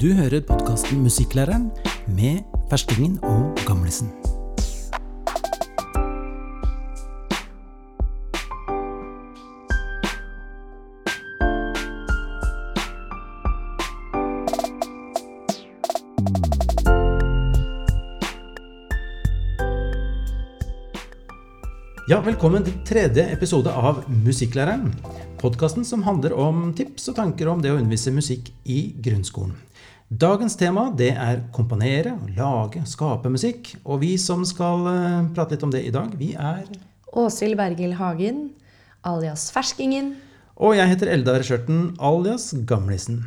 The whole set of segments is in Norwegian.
Du hører podkasten Musikklæreren med ferskingen og gamlisen. Ja, velkommen til tredje episode av Musikklæreren. Podkasten som handler om tips og tanker om det å undervise musikk i grunnskolen. Dagens tema det er komponere, lage, skape musikk. Og vi som skal eh, prate litt om det i dag, vi er Åshild Bergil Hagen, alias Ferskingen. Og jeg heter Eldar Skjørten, alias Gamlisen.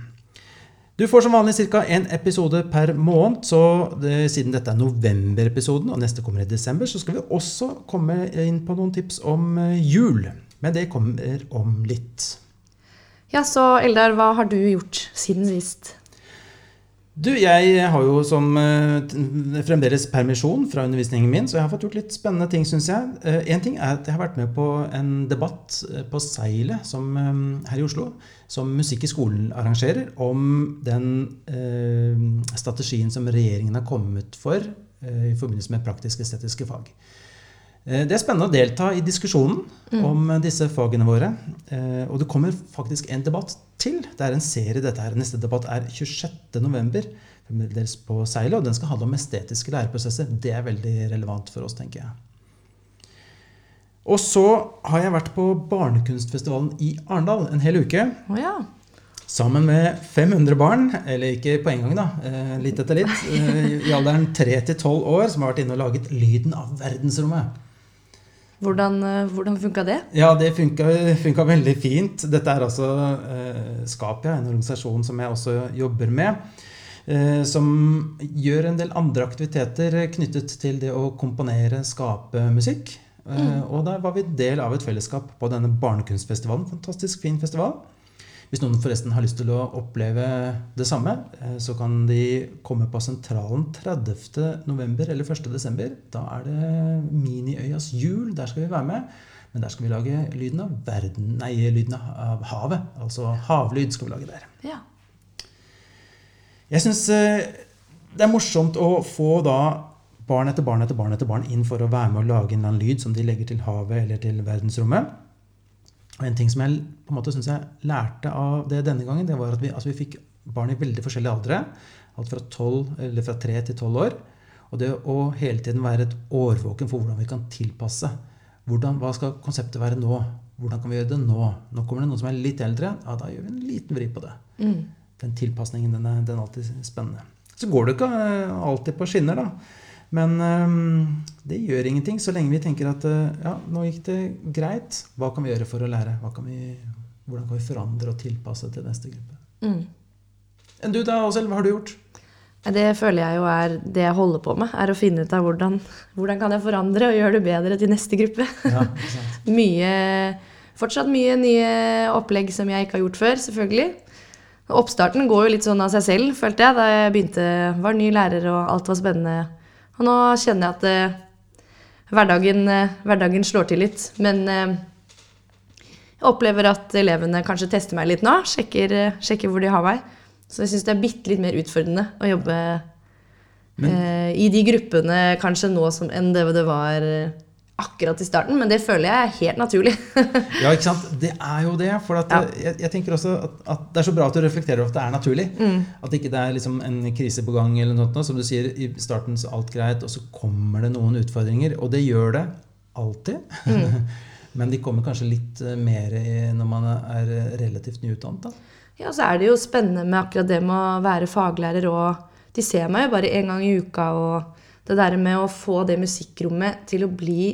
Du får som vanlig ca. én episode per måned, så det, siden dette er november-episoden, og neste kommer i desember, så skal vi også komme inn på noen tips om eh, jul. Men det kommer om litt. Ja, så Eldar, hva har du gjort siden sist? Du, jeg har jo som eh, fremdeles permisjon fra undervisningen min, så jeg har fått gjort litt spennende ting, syns jeg. Én ting er at jeg har vært med på en debatt eh, på Seilet som, eh, her i Oslo, som Musikk i skolen arrangerer, om den eh, strategien som regjeringen har kommet for eh, i forbindelse med praktisk-estetiske fag. Eh, Det er spennende å delta i diskusjonen om disse fagene våre. Eh, Og det kommer faktisk en debatt til. Det er en serie dette her. Neste debatt er 26.11. Fremdeles på seilet, og den skal handle om estetiske læreprosesser. Det er veldig relevant for oss, tenker jeg. Og så har jeg vært på Barnekunstfestivalen i Arendal en hel uke. Oh, ja. Sammen med 500 barn, eller ikke på en gang, da, eh, litt etter litt, i alderen 3 til 12 år, som har vært inne og laget lyden av verdensrommet. Hvordan, eh, hvordan funka det? Ja, det funka, veldig fint. Dette er altså eh, Skapia, en organisasjon som jeg også jobber med. Eh, som gjør en del andre aktiviteter knyttet til det å komponere, skape musikk. Eh, Og der var vi del av et fellesskap på denne barnekunstfestivalen. Fantastisk fin festival. Hvis noen forresten har lyst til å oppleve det samme, eh, så kan de komme på Sentralen 30. november eller 1. desember. Da er det Miniøyas jul. Der skal vi være med. Men der skal vi lage lyden av verden Nei, lyden av havet. Altså havlyd skal vi lage der. Ja. Jeg syns det er morsomt å få da barn etter barn etter barn etter barn inn for å være med og lage en eller annen lyd som de legger til havet eller til verdensrommet. Og en ting som jeg på en måte synes jeg lærte av det denne gangen, det var at vi, altså vi fikk barn i veldig forskjellige aldre. Alt fra, 12, eller fra 3 til 12 år. Og det å hele tiden være et årvåken for hvordan vi kan tilpasse. Hvordan, hva skal konseptet være nå? Hvordan kan vi gjøre det nå? Nå kommer det noen som er litt eldre. Ja, da gjør vi en liten vri på det. Mm. Den tilpasningen den er, den er alltid spennende. Så går det ikke eh, alltid på skinner, da. Men øhm, det gjør ingenting så lenge vi tenker at øh, ja, nå gikk det greit. Hva kan vi gjøre for å lære? Kan vi, hvordan kan vi forandre og tilpasse til neste gruppe? Mm. Enn du da, Åshild? Hva har du gjort? Det føler jeg jo er det jeg holder på med. Er å finne ut av hvordan, hvordan kan jeg forandre og gjøre det bedre til neste gruppe. Ja, mye, fortsatt mye nye opplegg som jeg ikke har gjort før, selvfølgelig. Oppstarten går jo litt sånn av seg selv, følte jeg, da jeg begynte, var ny lærer og alt var spennende. Og nå kjenner jeg at eh, hverdagen, eh, hverdagen slår til litt. Men eh, jeg opplever at elevene kanskje tester meg litt nå, sjekker, eh, sjekker hvor de har meg. Så jeg syns det er bitte litt mer utfordrende å jobbe eh, i de gruppene kanskje nå som enn det det var akkurat i starten. Men det føler jeg er helt naturlig. Ja, ikke sant? Det er jo det. For at, Ja. jeg, jeg tenker også at, at det er så bra at du reflekterer over at det er naturlig. Mm. At ikke det er liksom en krise på gang. eller noe. Som du sier, i starten så alt greit, og så kommer det noen utfordringer. Og det gjør det alltid. Mm. Men de kommer kanskje litt eh, mer når man er eh, relativt nyutdannet. da. Ja, så er det jo spennende med akkurat det med å være faglærer og De ser meg jo bare én gang i uka, og det der med å få det musikkrommet til å bli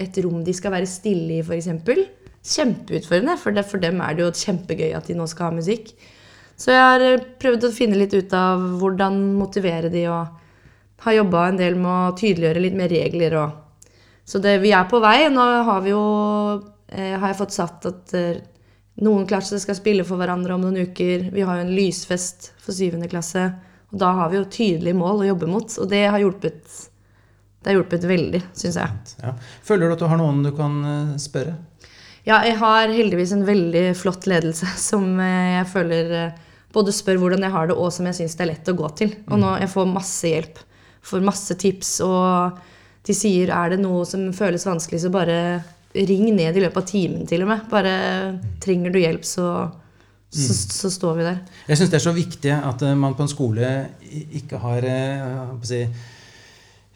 et rom de skal være stille i, f.eks. Kjempeutfordrende, for, for dem er det jo kjempegøy at de nå skal ha musikk. Så jeg har eh, prøvd å finne litt ut av hvordan motivere de, og har jobba en del med å tydeliggjøre litt mer regler og Så det, vi er på vei. Nå har vi jo eh, har jeg fått satt at eh, noen klasser skal spille for hverandre om noen uker. Vi har jo en lysfest for syvende klasse. Og da har vi jo tydelige mål å jobbe mot, og det har hjulpet, det har hjulpet veldig, syns jeg. Ja. Føler du at du har noen du kan eh, spørre? Ja, jeg har heldigvis en veldig flott ledelse som eh, jeg føler eh, både spør hvordan jeg har det, og som jeg syns det er lett å gå til. Og nå jeg får masse hjelp. Får masse tips, og de sier er det noe som føles vanskelig, så bare ring ned i løpet av timen til og med. Bare trenger du hjelp, så, så, så står vi der. Jeg syns det er så viktig at man på en skole ikke har si,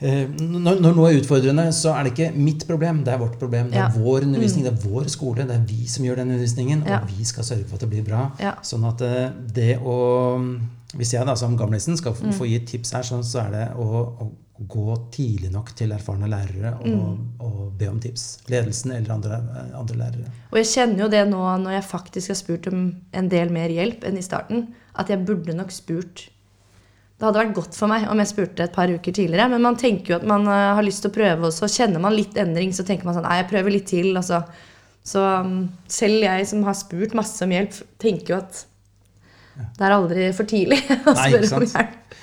når, når noe er utfordrende, så er det ikke mitt problem, det er vårt problem. Det er Ja. Mm. vår undervisning, det er vår skole, det er vi som gjør den undervisningen, Ja. og vi skal sørge for at det blir bra. Ja. Sånn at eh, det å Hvis jeg da som gamlisen skal Mm. få, få gi et tips her, så, så er det å, å gå tidlig nok til erfarne lærere og, Mm. og be om tips. Ledelsen eller andre, andre lærere. Og jeg kjenner jo det nå når jeg faktisk har spurt om en del mer hjelp enn i starten, at jeg burde nok spurt Det hadde vært godt for meg om jeg spurte et par uker tidligere, men man tenker jo at man eh, har lyst til å prøve, og så kjenner man litt endring, så tenker man sånn Nei, jeg prøver litt til, altså. Så um, selv jeg som har spurt masse om hjelp, tenker jo at det er aldri for tidlig å spørre om hjelp.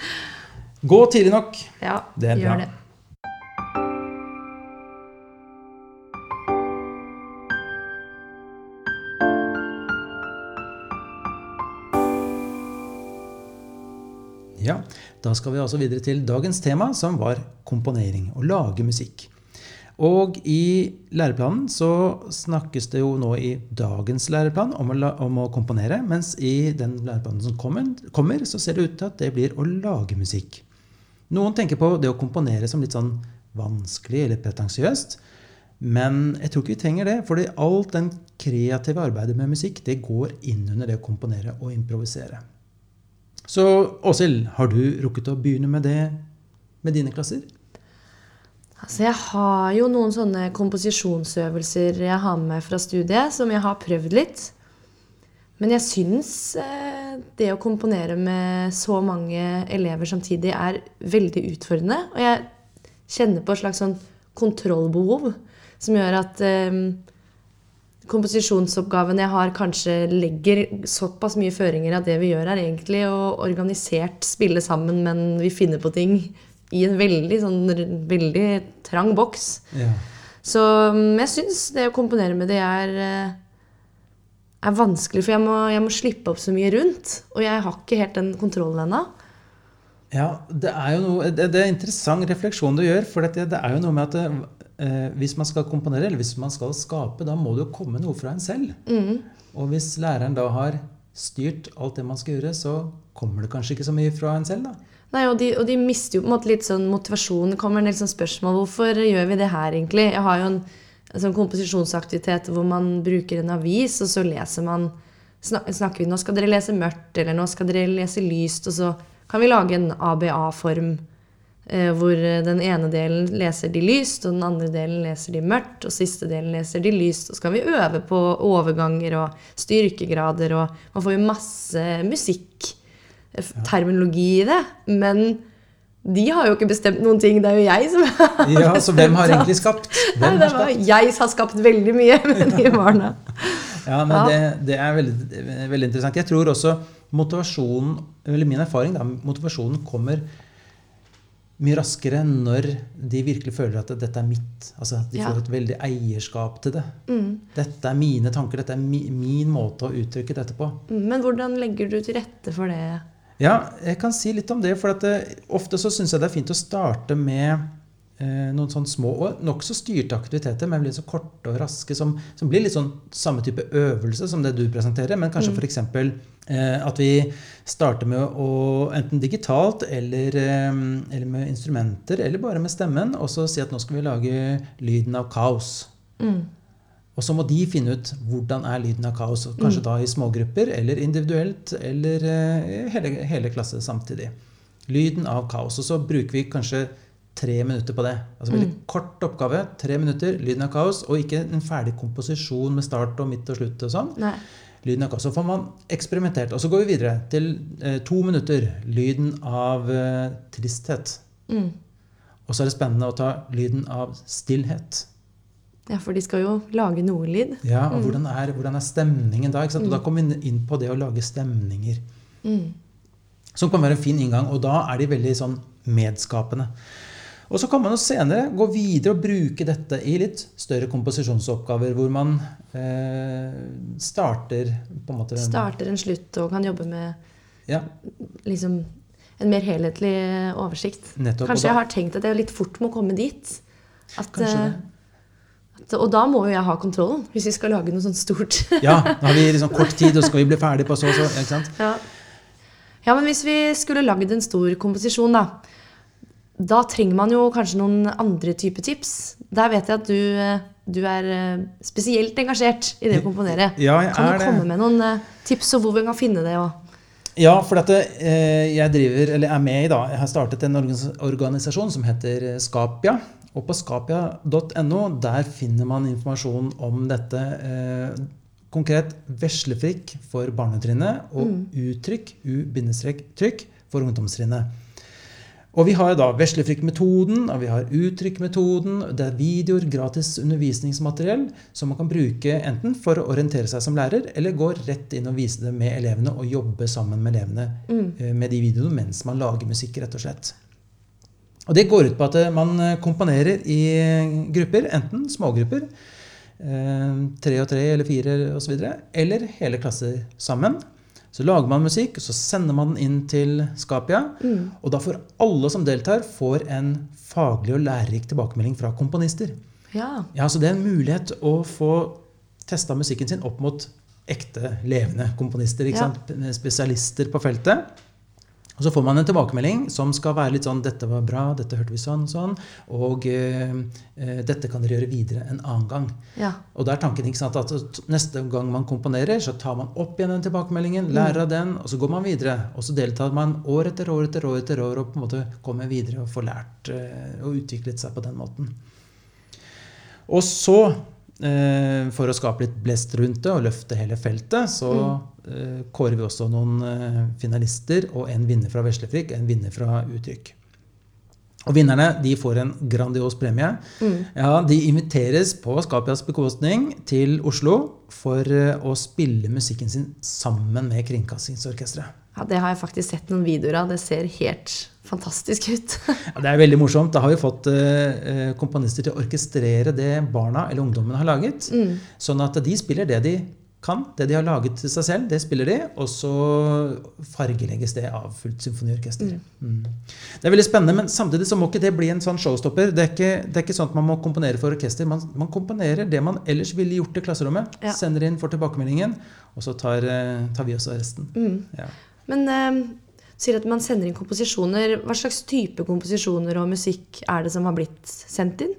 Gå tidlig nok. Ja, Det er gjør bra. det. Da skal vi altså videre til dagens tema, som var komponering. Å lage musikk. Og i læreplanen så snakkes det jo nå i dagens læreplan om å, la, om å komponere, mens i den læreplanen som kommer, kommer, så ser det ut til at det blir å lage musikk. Noen tenker på det å komponere som litt sånn vanskelig eller pretensiøst. Men jeg tror ikke vi trenger det, fordi alt den kreative arbeidet med musikk det går inn under det å komponere og improvisere. Så Åshild, har du rukket å begynne med det med dine klasser? Altså, jeg har jo noen sånne komposisjonsøvelser jeg har med fra studiet, som jeg har prøvd litt. Men jeg syns eh, det å komponere med så mange elever samtidig er veldig utfordrende. Og jeg kjenner på et slags sånn kontrollbehov som gjør at eh, komposisjonsoppgaven jeg har, kanskje legger såpass mye føringer at det vi gjør, er egentlig å organisert spille sammen, men vi finner på ting i en veldig, sånn, veldig trang boks. Ja. Så mm, jeg syns det å komponere med det er, eh, er vanskelig, for jeg må, jeg må slippe opp så mye rundt. Og jeg har ikke helt den kontrollen ennå. Ja, det er jo noe, det, det er en interessant refleksjon du gjør. For det, det er jo noe med at eh, hvis man skal komponere, eller hvis man skal skape, da må det jo komme noe fra en selv. Og hvis læreren da har styrt alt det man skal gjøre, så kommer det kanskje ikke så mye fra en selv, da. Nei, og de, og de mister jo på en måte litt sånn motivasjon. Det kommer en del sånn spørsmål. Hvorfor gjør vi det her, egentlig? Jeg har jo en, en sånn komposisjonsaktivitet hvor man bruker en avis, og så leser man snak, Snakker vi nå skal dere lese mørkt, eller nå skal dere lese lyst, og så kan vi lage en ABA-form eh, hvor den ene delen leser de lyst, og den andre delen leser de mørkt, og siste delen leser de lyst. Og så kan vi øve på overganger og styrkegrader, og man får jo masse musikk terminologi i det. Men de har jo ikke bestemt noen ting. Det er jo jeg som har Ja, Så hvem har egentlig skapt? Nei, det var jeg som har skapt veldig mye med de barna. Ja, men Ja. Det, det er veldig, veldig interessant. Jeg tror også motivasjonen, eller min erfaring, da, motivasjonen kommer mye raskere når de virkelig føler at dette er mitt. Altså at De Ja. Mm. får et veldig eierskap til det. Dette er mine tanker, dette er mi, min måte å uttrykke dette på. Men hvordan legger du til rette for det? Ja, jeg kan si litt om det. For at det, ofte så syns jeg det er fint å starte med eh, noen sånn små og nokså styrte aktiviteter, men litt så korte og raske, som, som blir litt sånn samme type øvelse som det du presenterer. Men kanskje Mm. f.eks. Eh, at vi starter med å enten digitalt eller, eh, eller med instrumenter, eller bare med stemmen, og så si at nå skal vi lage lyden av kaos. Mm. Og så må de finne ut hvordan er lyden av kaos. Kanskje Kanskje da i smågrupper eller individuelt eller eh, hele, hele klasse samtidig. Lyden av kaos. Og så bruker vi kanskje tre minutter på det. Altså Veldig kort oppgave. Tre minutter, lyden av kaos. Og ikke en ferdig komposisjon med start og midt og slutt og sånn. Nei. Lyden av kaos. Så får man eksperimentert. Og så går vi videre til eh, to minutter. Lyden av eh, tristhet. Mm. Og så er det spennende å ta lyden av stillhet. Ja, for de skal jo lage noe lyd. Ja, og hvordan, er, hvordan er stemningen da? Og da kommer vi inn på det å lage stemninger. Mm. Som kan være en fin inngang, og da er de veldig sånn medskapende. Og så kan man jo senere gå videre og bruke dette i litt større komposisjonsoppgaver, hvor man eh, starter på en måte Starter en slutt og kan jobbe med Ja, liksom, en mer helhetlig oversikt. Nettopp, Kanskje da- jeg har tenkt at jeg litt fort må komme dit. At, Kanskje det. at, og da må jo jeg ha kontrollen, hvis vi skal lage noe sånt stort. ja nå har vi liksom kort tid, og skal vi bli ferdig på så og så. ikke sant? ja. ja, men hvis vi skulle lagd en stor komposisjon, da. Da trenger man jo kanskje noen andre typer tips. Der vet jeg at du, eh, du er eh, spesielt engasjert i det å komponere. Ja, jeg kan er du det. komme med noen eh, tips og hvor vi kan finne det? Også? Ja, for dette, jeg driver, eller er med i da, jeg har startet en organisasjon som heter Skapia. Og på skapia.no der finner man informasjon om dette. Konkret veslefrikk for barnetrinnet og uttrykk, u-trykk, for ungdomstrinnet. Og vi har da veslefrikk-metoden, og vi har uttrykkmetoden. Det er videoer, gratis undervisningsmateriell som man kan bruke enten for å orientere seg som lærer, eller gå rett inn og vise det med elevene og jobbe sammen med elevene mm. med de videoene mens man lager musikk, rett og slett. Og det går ut på at eh, man eh, komponerer i grupper, enten smågrupper, eh, tre og tre eller fire osv., eller hele klasser sammen. Så lager man musikk, så sender man den inn til Skapia. Og da får alle som deltar, får en faglig og lærerik tilbakemelding fra komponister. ja. Ja, Så det er en mulighet å få testa musikken sin opp mot ekte, levende komponister. Ja. Spesialister på feltet. Og så får man en tilbakemelding som skal være litt sånn 'Dette var bra. Dette hørte vi sånn, sånn.' Og eh, eh, 'Dette kan dere gjøre videre en annen gang'. ja. Og da er tanken ikke sant, at neste gang man komponerer, så tar man opp igjen den tilbakemeldingen, lærer av den, og så går man videre. Og så deltar man år etter år etter år etter år og på en måte kommer videre og får lært eh, og utviklet seg på den måten. Og så, eh, for å skape litt blest rundt det og løfte hele feltet, så eh, kårer vi også noen eh, finalister og en vinner fra Veslefrikk, en vinner fra Uttrykk. Og vinnerne de får en grandios premie. Ja, De inviteres på Skapias bekostning til Oslo for eh, å spille musikken sin sammen med Kringkastingsorkesteret. ja, det har jeg faktisk sett noen videoer av. Det ser helt fantastisk ut. Ja, det er veldig morsomt. Da har vi fått eh, eh, komponister til å orkestrere det barna eller ungdommen har laget. Sånn at de spiller det de kan, det de har laget til seg selv, det spiller de, og så fargelegges det av fullt symfoniorkester. Mm. Det er veldig spennende, men samtidig så må ikke det bli en sånn showstopper. Det er ikke, det er ikke sånn at man må komponere for orkester. Man, man komponerer det man ellers ville gjort i klasserommet. Ja. Sender inn, for tilbakemeldingen, og så tar, eh, tar vi også resten. Ja. Men eh, sier at man sender inn komposisjoner. Hva slags type komposisjoner og musikk er det som har blitt sendt inn?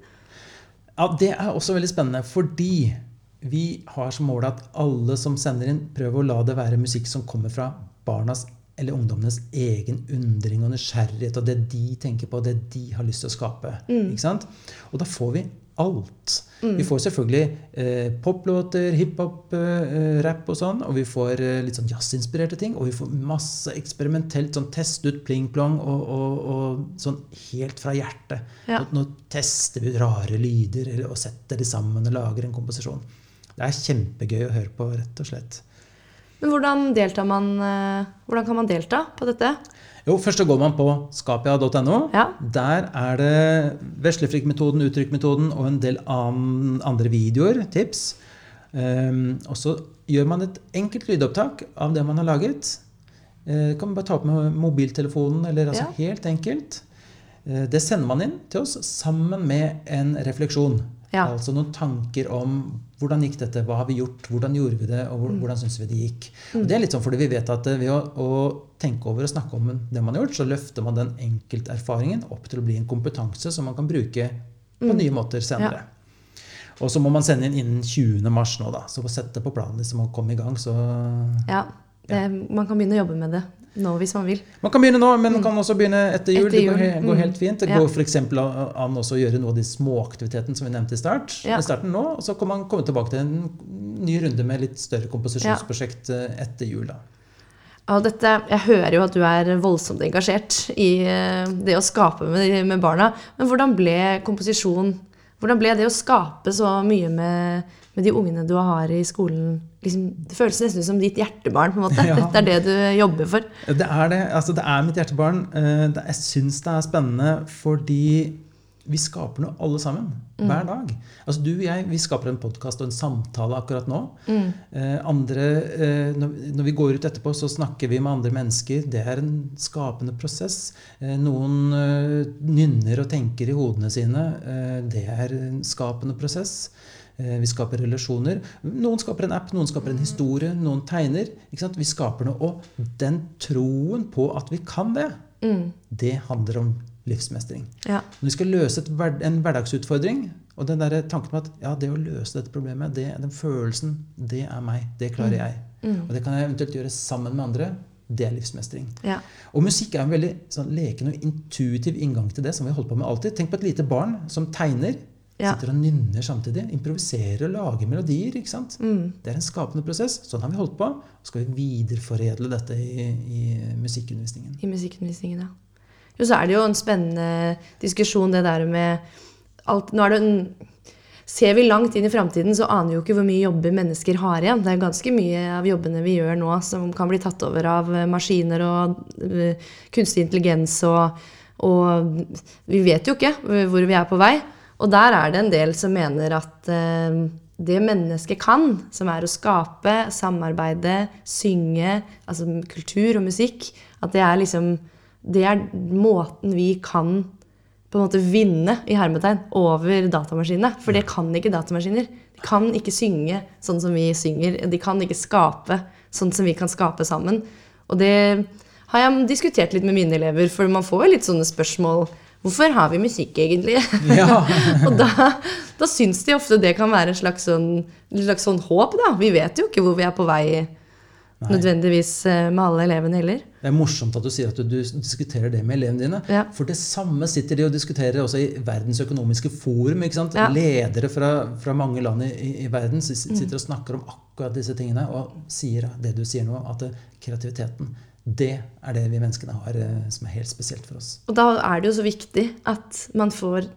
Ja, Det er også veldig spennende, fordi vi har som mål at alle som sender inn, prøver å la det være musikk som kommer fra barnas eller ungdommenes egen undring og nysgjerrighet, og det de tenker på, og det de har lyst til å skape. Ikke sant? Og da får vi alt. Vi får selvfølgelig eh, poplåter, hiphop, eh, rap og sånn, og vi får eh, litt sånn jazzinspirerte ting, og vi får masse eksperimentelt sånn test ut pling-plong og, og, og sånn helt fra hjertet. Ja. Nå, nå tester vi rare lyder eller, og setter de sammen og lager en komposisjon. Det er kjempegøy å høre på, rett og slett. Men hvordan, man, eh, hvordan kan man delta på dette? Jo, Først så går man på skapia.no. Ja. Der er det veslefrikk-metoden, uttrykkmetoden og en del an- andre videoer, tips. Um, og så gjør man et enkelt lydopptak av det man har laget. Uh, kan man bare ta opp med mobiltelefonen, eller altså Ja. helt enkelt. Uh, det sender man inn til oss sammen med en refleksjon. Ja. Altså noen tanker om hvordan gikk dette, hva har vi gjort, hvordan gjorde vi det, og hvordan syns vi det gikk. Og det er litt sånn fordi vi vet at eh, ved å, å tenke over og snakke om det man har gjort, så løfter man den enkelterfaringen opp til å bli en kompetanse som man kan bruke på nye måter senere. Og så må man sende inn innen 20. mars nå, da. Så sette det på planen liksom, og komme i gang. Så Ja, det, Man kan begynne å jobbe med det nå hvis man vil. man kan begynne nå, men man kan også begynne etter jul. Etter Det går, jul, går mm. helt fint. Det Ja. går f.eks. an også å gjøre noe av de småaktivitetene som vi nevnte i, start, Ja. starten nå. Og så kan man komme tilbake til en ny runde med litt større komposisjonsprosjekt ja. etter jul. da. Og dette, jeg hører jo at du er voldsomt engasjert i eh, det å skape med, med barna. Men hvordan ble komposisjon Hvordan ble det å skape så mye med, med de ungene du har i skolen? Liksom, det føles nesten som ditt hjertebarn. på en måte. Ja. Dette er det du jobber for. Det er det. altså Det er mitt hjertebarn. Eh, Jeg syns det er spennende fordi vi skaper noe alle sammen. Hver dag. Altså Du og jeg vi skaper en podkast og en samtale akkurat nå. Eh, andre, eh, når, når vi går ut etterpå, så snakker vi med andre mennesker. Det er en skapende prosess. Eh, noen eh, nynner og tenker i hodene sine. Eh, det er en skapende prosess. Eh, Vi skaper relasjoner. Noen skaper en app, noen skaper en historie, noen tegner. Vi skaper noe. Og den troen på at vi kan det, det handler om livsmestring. Ja. Når vi skal løse et, hver- en hverdagsutfordring, og den der tanken på at ja, det å løse dette problemet, det, den følelsen, det er meg. Det klarer jeg. Og det kan jeg eventuelt gjøre sammen med andre. Det er livsmestring. Ja. Og musikk er en veldig sånn, leken og intuitiv inngang til det. som vi har holdt på med alltid. Tenk på et lite barn som tegner. Ja. Sitter og nynner samtidig. Improviserer og lager melodier. ikke sant? Det er en skapende prosess. Sånn har vi holdt på. Så skal vi videreforedle dette i, i musikkundervisningen. I musikkundervisningen, ja. Jo, så er det jo en spennende diskusjon, det der med alt Nå er det en Ser vi langt inn i framtiden, så aner vi jo ikke hvor mye jobber mennesker har igjen. Det er ganske mye av jobbene vi gjør nå som kan bli tatt over av eh, maskiner og eh, kunstig intelligens og, og Vi vet jo ikke hvor vi er på vei. Og der er det en del som mener at eh, det mennesket kan, som er å skape, samarbeide, synge, altså kultur og musikk, at det er liksom Det er måten vi kan på en måte vinne i hermetegn over datamaskinene. For det kan ikke datamaskiner. De kan ikke synge sånn som vi synger. De kan ikke skape sånn som vi kan skape sammen. Og det har jeg diskutert litt med mine elever, for man får jo litt sånne spørsmål. Hvorfor har vi musikk, egentlig? Ja. og da, da syns de ofte det kan være en slags sånn, en slags sånn håp, da. Vi vet jo ikke hvor vi er på vei nødvendigvis eh, med alle elevene heller. Det er morsomt at du sier at du, diskuterer det med elevene dine. Ja. For det samme sitter de og diskuterer også i Verdens økonomiske forum. Ja. Ledere fra, fra mange land i, i, verden sitter Mm. sitter og snakker om akkurat disse tingene og sier det du sier nå, at kreativiteten det er det vi menneskene har eh, som er helt spesielt for oss. Og da er det jo så viktig at man får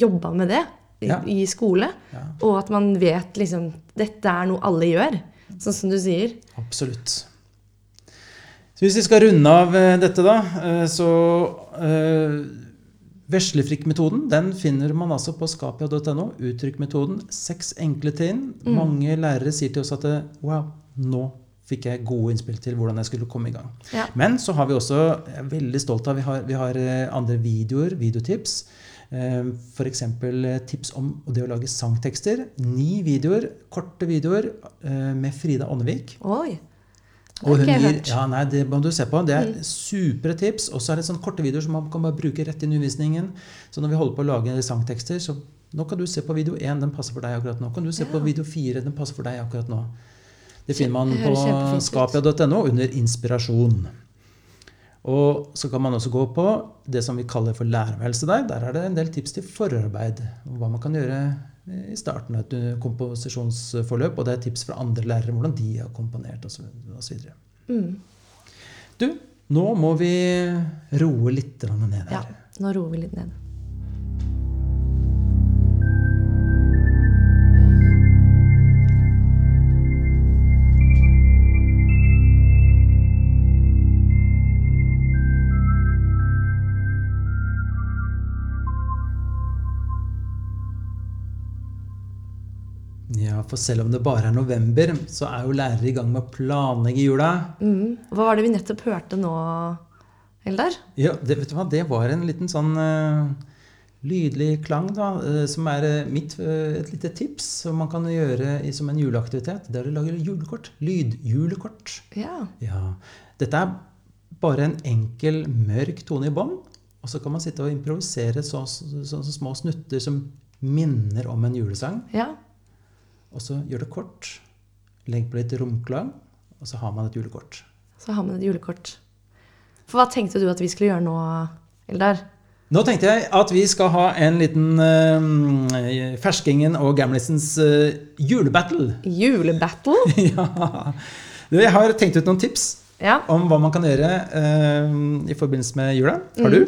jobba med det i, Ja. i skole. Ja. Og at man vet liksom Dette er noe alle gjør. Sånn som du sier. Absolutt. Så hvis vi skal runde av eh, dette, da, eh, så øh, Veslefrikk-metoden den finner man altså på skapia.no. Uttrykkmetoden. Seks enkle trinn. Mange lærere sier til oss at wow, nå fikk jeg gode innspill til hvordan jeg skulle komme i gang. Ja. Men så har vi også, jeg er veldig stolt av, vi har, vi har eh, andre videoer, videotips. F.eks. tips om det å lage sangtekster. Ni videoer, korte videoer eh, med Frida Ånnevik. Oi. Og hun gir. Mm. ja, nei, det må du se på. Det er supre tips. Og så er det sånne korte videoer som man kan bare bruke rett inn i undervisningen. Så når vi holder på å lage sangtekster, så nå kan du se på video 1, den passer for deg akkurat nå. Kan du se på video 4, den passer for deg akkurat nå. Det finner man Det på skapia.no under inspirasjon. Og så kan man også gå på det som vi kaller for lærerværelse der. Der er det en del tips til forarbeid. Hva man kan gjøre i starten av et eh, komposisjonsforløp. Og det er tips fra andre lærere, hvordan de har komponert osv. Mm. Du, nå må vi roe litt ned ned Ja, nå roer vi litt ned. For selv om det bare er november, så er jo lærere i gang med å planlegge jula. Mm. Hva var det vi nettopp hørte nå, Eldar? Ja, det, vet du hva, det var en liten sånn uh, lydlig klang, da, Uh, som er uh, mitt, et lite tips som man kan gjøre i, som en juleaktivitet. Det er å lage julekort. Lydjulekort. Ja. Ja. Dette er bare en enkel, mørk tone i bånn. Og så kan man sitte og improvisere så, så, så, så små snutter som minner om en julesang. ja. Og så gjør det kort. Legg på litt romklang, og så har man et julekort. Så har man et julekort. For hva tenkte du at vi skulle gjøre nå, Eldar? Nå tenkte jeg at vi skal ha en liten uh, Ferskingen og Gamlisens uh, julebattle. Julebattle? ja. Jeg har tenkt ut noen tips Ja. om hva man kan gjøre uh, i forbindelse med jula. Har du?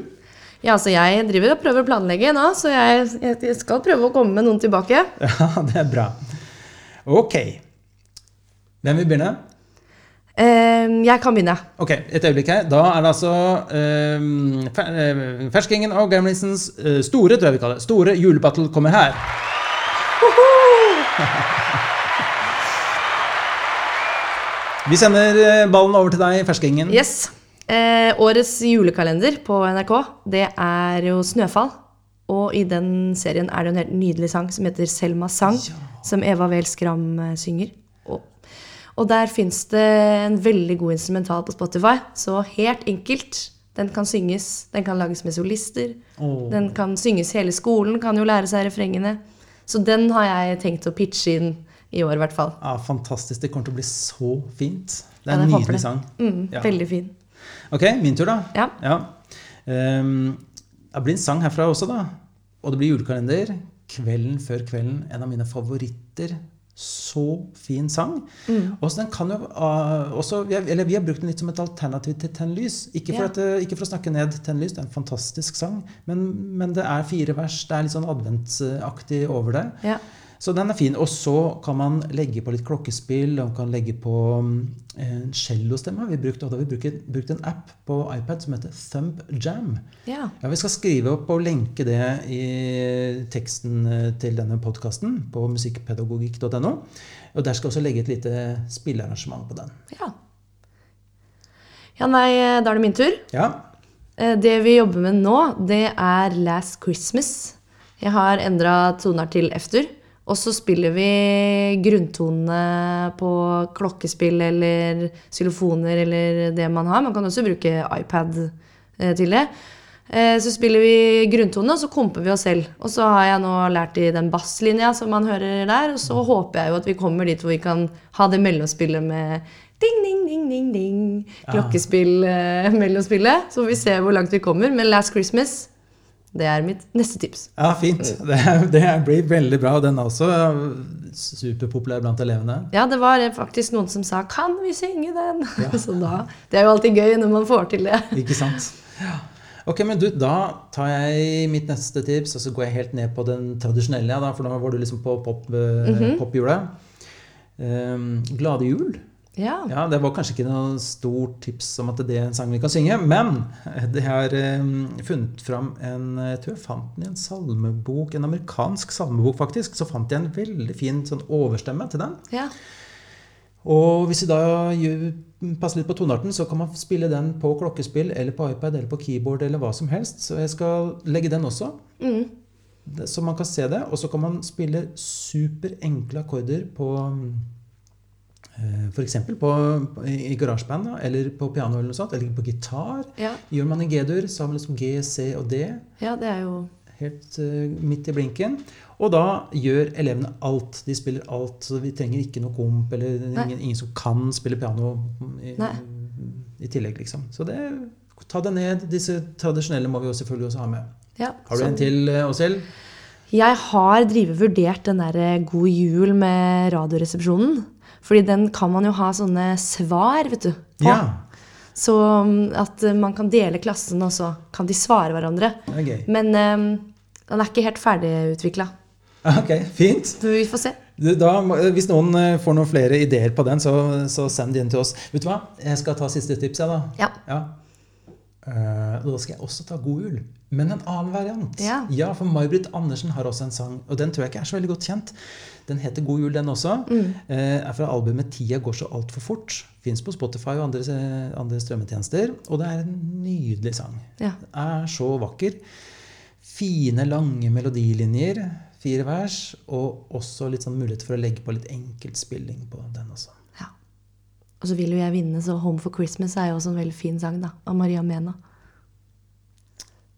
ja, altså jeg driver og prøver å planlegge nå, så jeg, jeg skal prøve å komme med noen tilbake. Ja, det er bra. Ok. Hvem vil begynne? Eh, jeg kan begynne. Ok, et øyeblikk her. Da er det altså um, fer Ferskingen og Gremlinsens uh, store, tror jeg vi kaller det, store julebattle kommer her. Vi sender eh, ballen over til deg, Ferskingen. Yes. Eh, årets julekalender på NRK, det er jo 'Snøfall'. Og i den serien er det en helt nydelig sang som heter Selma sang', som Eva Wehl Skram eh, synger. Og, og der fins det en veldig god instrumental på Spotify. Så helt enkelt. Den kan synges, den kan lages med solister. Oh. Den kan synges hele skolen, kan jo lære seg refrengene. Så den har jeg tenkt å pitche inn i år, i hvert fall. Ja, fantastisk. Det kommer til å bli så fint. Det Ja, er en jeg håper nydelig sang. Mm, Ja. Veldig fin. Ok, min tur, da. Ja. Ehm, det blir en sang herfra også, da. Og det blir julekalender. Kvelden før kvelden. En av mine favoritter. Så fin sang. Mm. Også den kan jo uh, også, vi har- Eller vi har brukt den litt som et alternativ til Tenn lys. Ikke for, Ja. at, ikke for å snakke ned Tenn lys, det er en fantastisk sang. Men, men det er fire vers. Det er litt sånn adventsaktig over det. Ja. Så den er fin. Og så kan man legge på litt klokkespill, og man kan legge på mm, en cellostemme. vi brukt, da har vi brukt, brukt en app på iPad som heter Thumb Jam. ja. Ja, Vi skal skrive opp og lenke det i teksten eh, til denne podkasten på musikkpedagogikk.no. Og der skal jeg også legge et lite spillearrangement på den. Ja. ja, nei, da er det min tur. Ja, Eh, Det vi jobber med nå, det er Last Christmas. Jeg har endra toner til F-dur. Og så spiller vi grunntonene på klokkespill eller xylofoner eller det man har. Man kan også bruke iPad eh, til det. Eh, Så spiller vi grunntone, og så komper vi oss selv. Og så har jeg nå lært i den basslinja som man hører der. Og så håper jeg jo at vi kommer dit hvor vi kan ha det mellomspillet med ding, ding, ding, ding, ding. Klokkespill eh, mellomspillet. Så får vi se hvor langt vi kommer. Men Last Christmas, det er mitt neste tips. ja fint. Det, det blir veldig bra. og Den er også superpopulær blant elevene. Ja, det var faktisk noen som sa 'Kan vi synge den?' så da Det er jo alltid gøy når man får til det. Ikke sant? Ok, men du, Da tar jeg mitt neste tips, og så går jeg helt ned på den tradisjonelle. Da, for nå var du liksom på pop, eh, pophjulet. Um, Glade jul. Ja. Ja, Det var kanskje ikke noe stort tips om at det er en sang vi kan synge, men det har um, funnet fram en Jeg tror jeg fant den i en salmebok, en amerikansk salmebok, faktisk. Så fant jeg en veldig fin sånn overstemme til den. ja. Og hvis vi da passer litt på tonearten, så kan man spille den på klokkespill eller på iPad eller på keyboard eller hva som helst. Så jeg skal legge den også, Mm. så man kan se det. Og så kan man spille superenkle akkorder på F.eks. i garasjeband eller på piano eller noe sånt, eller på gitar. Ja. Gjør man en G-dur, så har man liksom G, C og D ja, det er jo helt uh, midt i blinken. Og da gjør elevene alt. De spiller alt. Så vi trenger ikke noe komp eller ingen, ingen som kan spille piano i, i tillegg, liksom. Så det, ta det ned. Disse tradisjonelle må vi jo selvfølgelig også ha med. ja, Har du så- en til, eh, Åshild? Jeg har drivet vurdert den der eh, God jul med Radioresepsjonen. Fordi den kan man jo ha sånne svar, vet du. På. Ja. Så um, at eh, man kan dele klassen, og så kan de svare hverandre. Det er. Men um, den er ikke helt ferdigutvikla. Ok, fint. Vi får se. Da, hvis noen eh, får noen flere ideer på den, så, så send de inn til oss. Vet du hva? Jeg skal ta siste tips, jeg, da. Ja. Ja. Eh, da skal jeg også ta God jul, men en annen variant. Ja. for May-Britt Andersen har også en sang, og den tror jeg ikke er så veldig godt kjent. Den heter God jul, den også. Mm. Eh, er fra albumet 'Tida går så altfor fort'. Fins på Spotify og andre, andre strømmetjenester. Og det er en nydelig sang. Ja. Den er så vakker. Fine, lange melodilinjer. Fire vers. Og også litt sånn mulighet for å legge på litt enkeltspilling på den også. Og så vil jo jeg vinne, så 'Home for Christmas' er jo også en veldig fin sang, da. Av Maria Mena.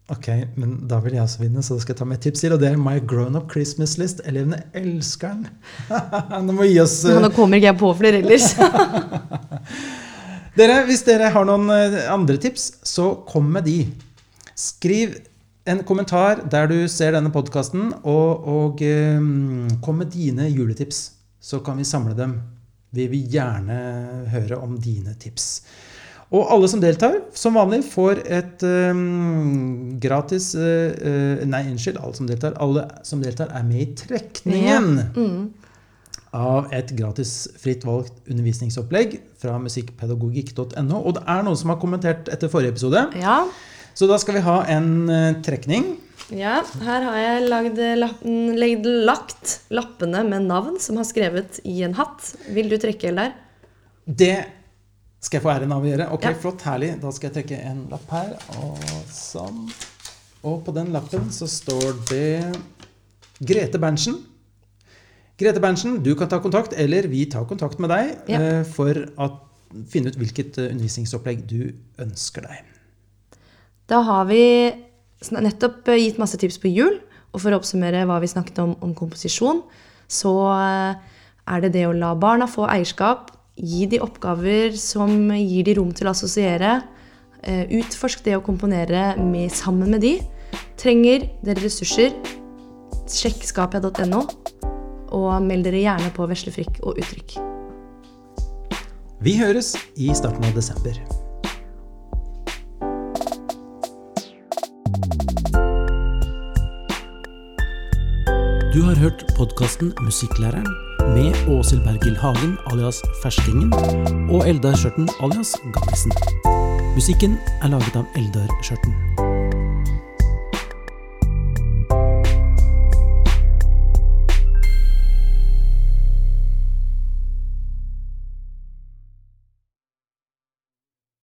Ok, men da vil jeg også vinne, så da skal jeg ta med et tips til. Og det er My Grown Up Christmas List. Elevene elsker den. Nå må vi gi oss nå kommer ikke jeg på flere ellers. Dere, hvis dere har noen eh, andre tips, så kom med de. Skriv en kommentar der du ser denne podkasten, og, og um, kom med dine juletips. Så kan vi samle dem. Vi vil gjerne høre om dine tips. Og alle som deltar, som vanlig, får et um, gratis eh, Nei, unnskyld. Alle som deltar Alle som deltar, er med i trekningen Mm. av et gratis fritt valgt undervisningsopplegg fra musikkpedagogikk.no. Og det er noen som har kommentert etter forrige episode, Ja, så da skal vi ha en uh, trekning. Ja her har jeg lagd, legd, lagt lappene med navn som har skrevet i en hatt. Vil du trekke, Eldar? Det skal jeg få æren av å gjøre. Ok, Ja. flott, herlig. Da skal jeg trekke en lapp her. Og sånn. Og på den lappen så står det Grete Berntsen. Grete Berntsen, du kan ta kontakt, eller vi tar kontakt med deg Ja. eh, for å finne ut hvilket eh, undervisningsopplegg du ønsker deg. Da har vi nettopp eh, gitt masse tips på jul. Og for å oppsummere hva vi snakket om om komposisjon, så eh, er det det å la barna få eierskap, gi de oppgaver som gir de rom til å assosiere, eh, utforsk det å komponere med, sammen med de. Trenger dere ressurser, sjekk skapia.no, og meld dere gjerne på veslefrikk og Uttrykk. Vi høres i starten av desember. Du har hørt podkasten Musikklæreren med Åshild Bergil Hagen alias Ferskingen og Eldar Skjørten alias Gammisen. Musikken er laget av Eldar Skjørten.